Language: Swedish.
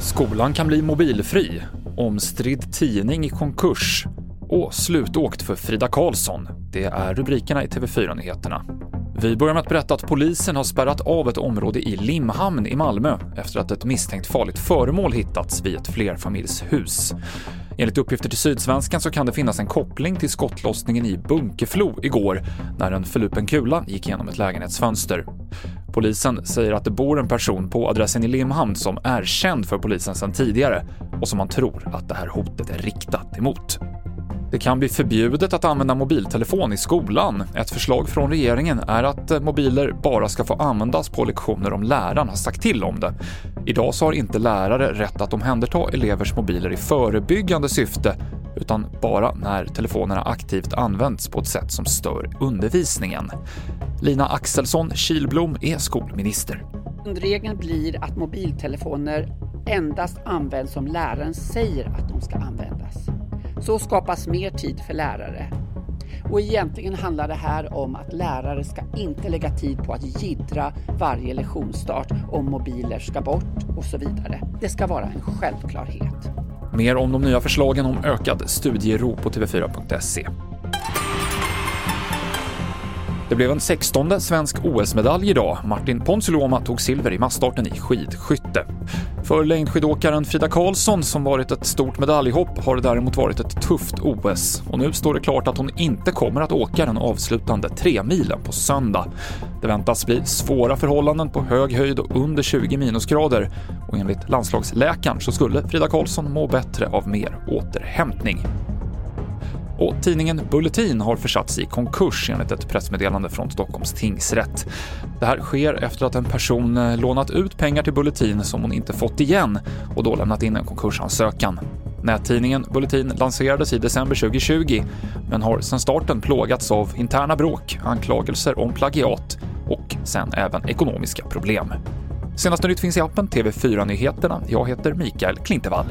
Skolan kan bli mobilfri, omstridd tidning i konkurs och slutåkt för Frida Karlsson. Det är rubrikerna i TV4-nyheterna. Vi börjar med att berätta att polisen har spärrat av ett område i Limhamn i Malmö efter att ett misstänkt farligt föremål hittats vid ett flerfamiljshus. Enligt uppgifter till Sydsvenskan så kan det finnas en koppling till skottlossningen i Bunkeflo igår när en förlupen kula gick genom ett lägenhetsfönster. Polisen säger att det bor en person på adressen i Limhamn som är känd för polisen sedan tidigare och som man tror att det här hotet är riktat emot. Det kan bli förbjudet att använda mobiltelefon i skolan. Ett förslag från regeringen är att eh, mobiler bara ska få användas på lektioner om läraren har sagt till om det. Idag så har inte lärare rätt att omhänderta elevers mobiler i förebyggande syfte, utan bara när telefonerna aktivt används på ett sätt som stör undervisningen. Lina Axelsson Kilblom är skolminister. Grundregeln blir att mobiltelefoner endast används som läraren säger att de ska användas. Så skapas mer tid för lärare. Och egentligen handlar det här om att lärare ska inte lägga tid på att gidra varje lektionsstart om mobiler ska bort och så vidare. Det ska vara en självklarhet. Mer om de nya förslagen om ökad studiero på tv4.se. Det blev en 16 svensk OS-medalj idag. Martin Ponsiluoma tog silver i massstarten i skidskytte. För längdskidåkaren Frida Karlsson, som varit ett stort medaljhopp, har det däremot varit ett tufft OS. Och nu står det klart att hon inte kommer att åka den avslutande tremilen på söndag. Det väntas bli svåra förhållanden på hög höjd och under 20 minusgrader. Och enligt landslagsläkaren så skulle Frida Karlsson må bättre av mer återhämtning. Och tidningen Bulletin har försatts i konkurs enligt ett pressmeddelande från Stockholms tingsrätt. Det här sker efter att en person eh, lånat ut pengar till Bulletin som hon inte fått igen och då lämnat in en konkursansökan. Nättidningen Bulletin lanserades i december 2020 men har sedan starten plågats av interna bråk, anklagelser om plagiat och sen även ekonomiska problem. Senaste nytt finns i appen TV4 Nyheterna. Jag heter Mikael Klintevall.